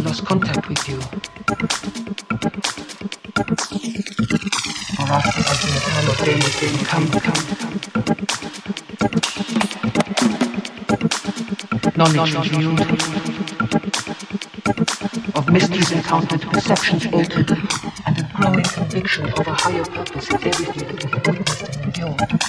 we lost contact with you. For us, it been a time of daily come, come, come. Knowledge revealed, of mysteries encountered, perceptions altered, and a growing conviction of a higher purpose in everything that we have witnessed and endured.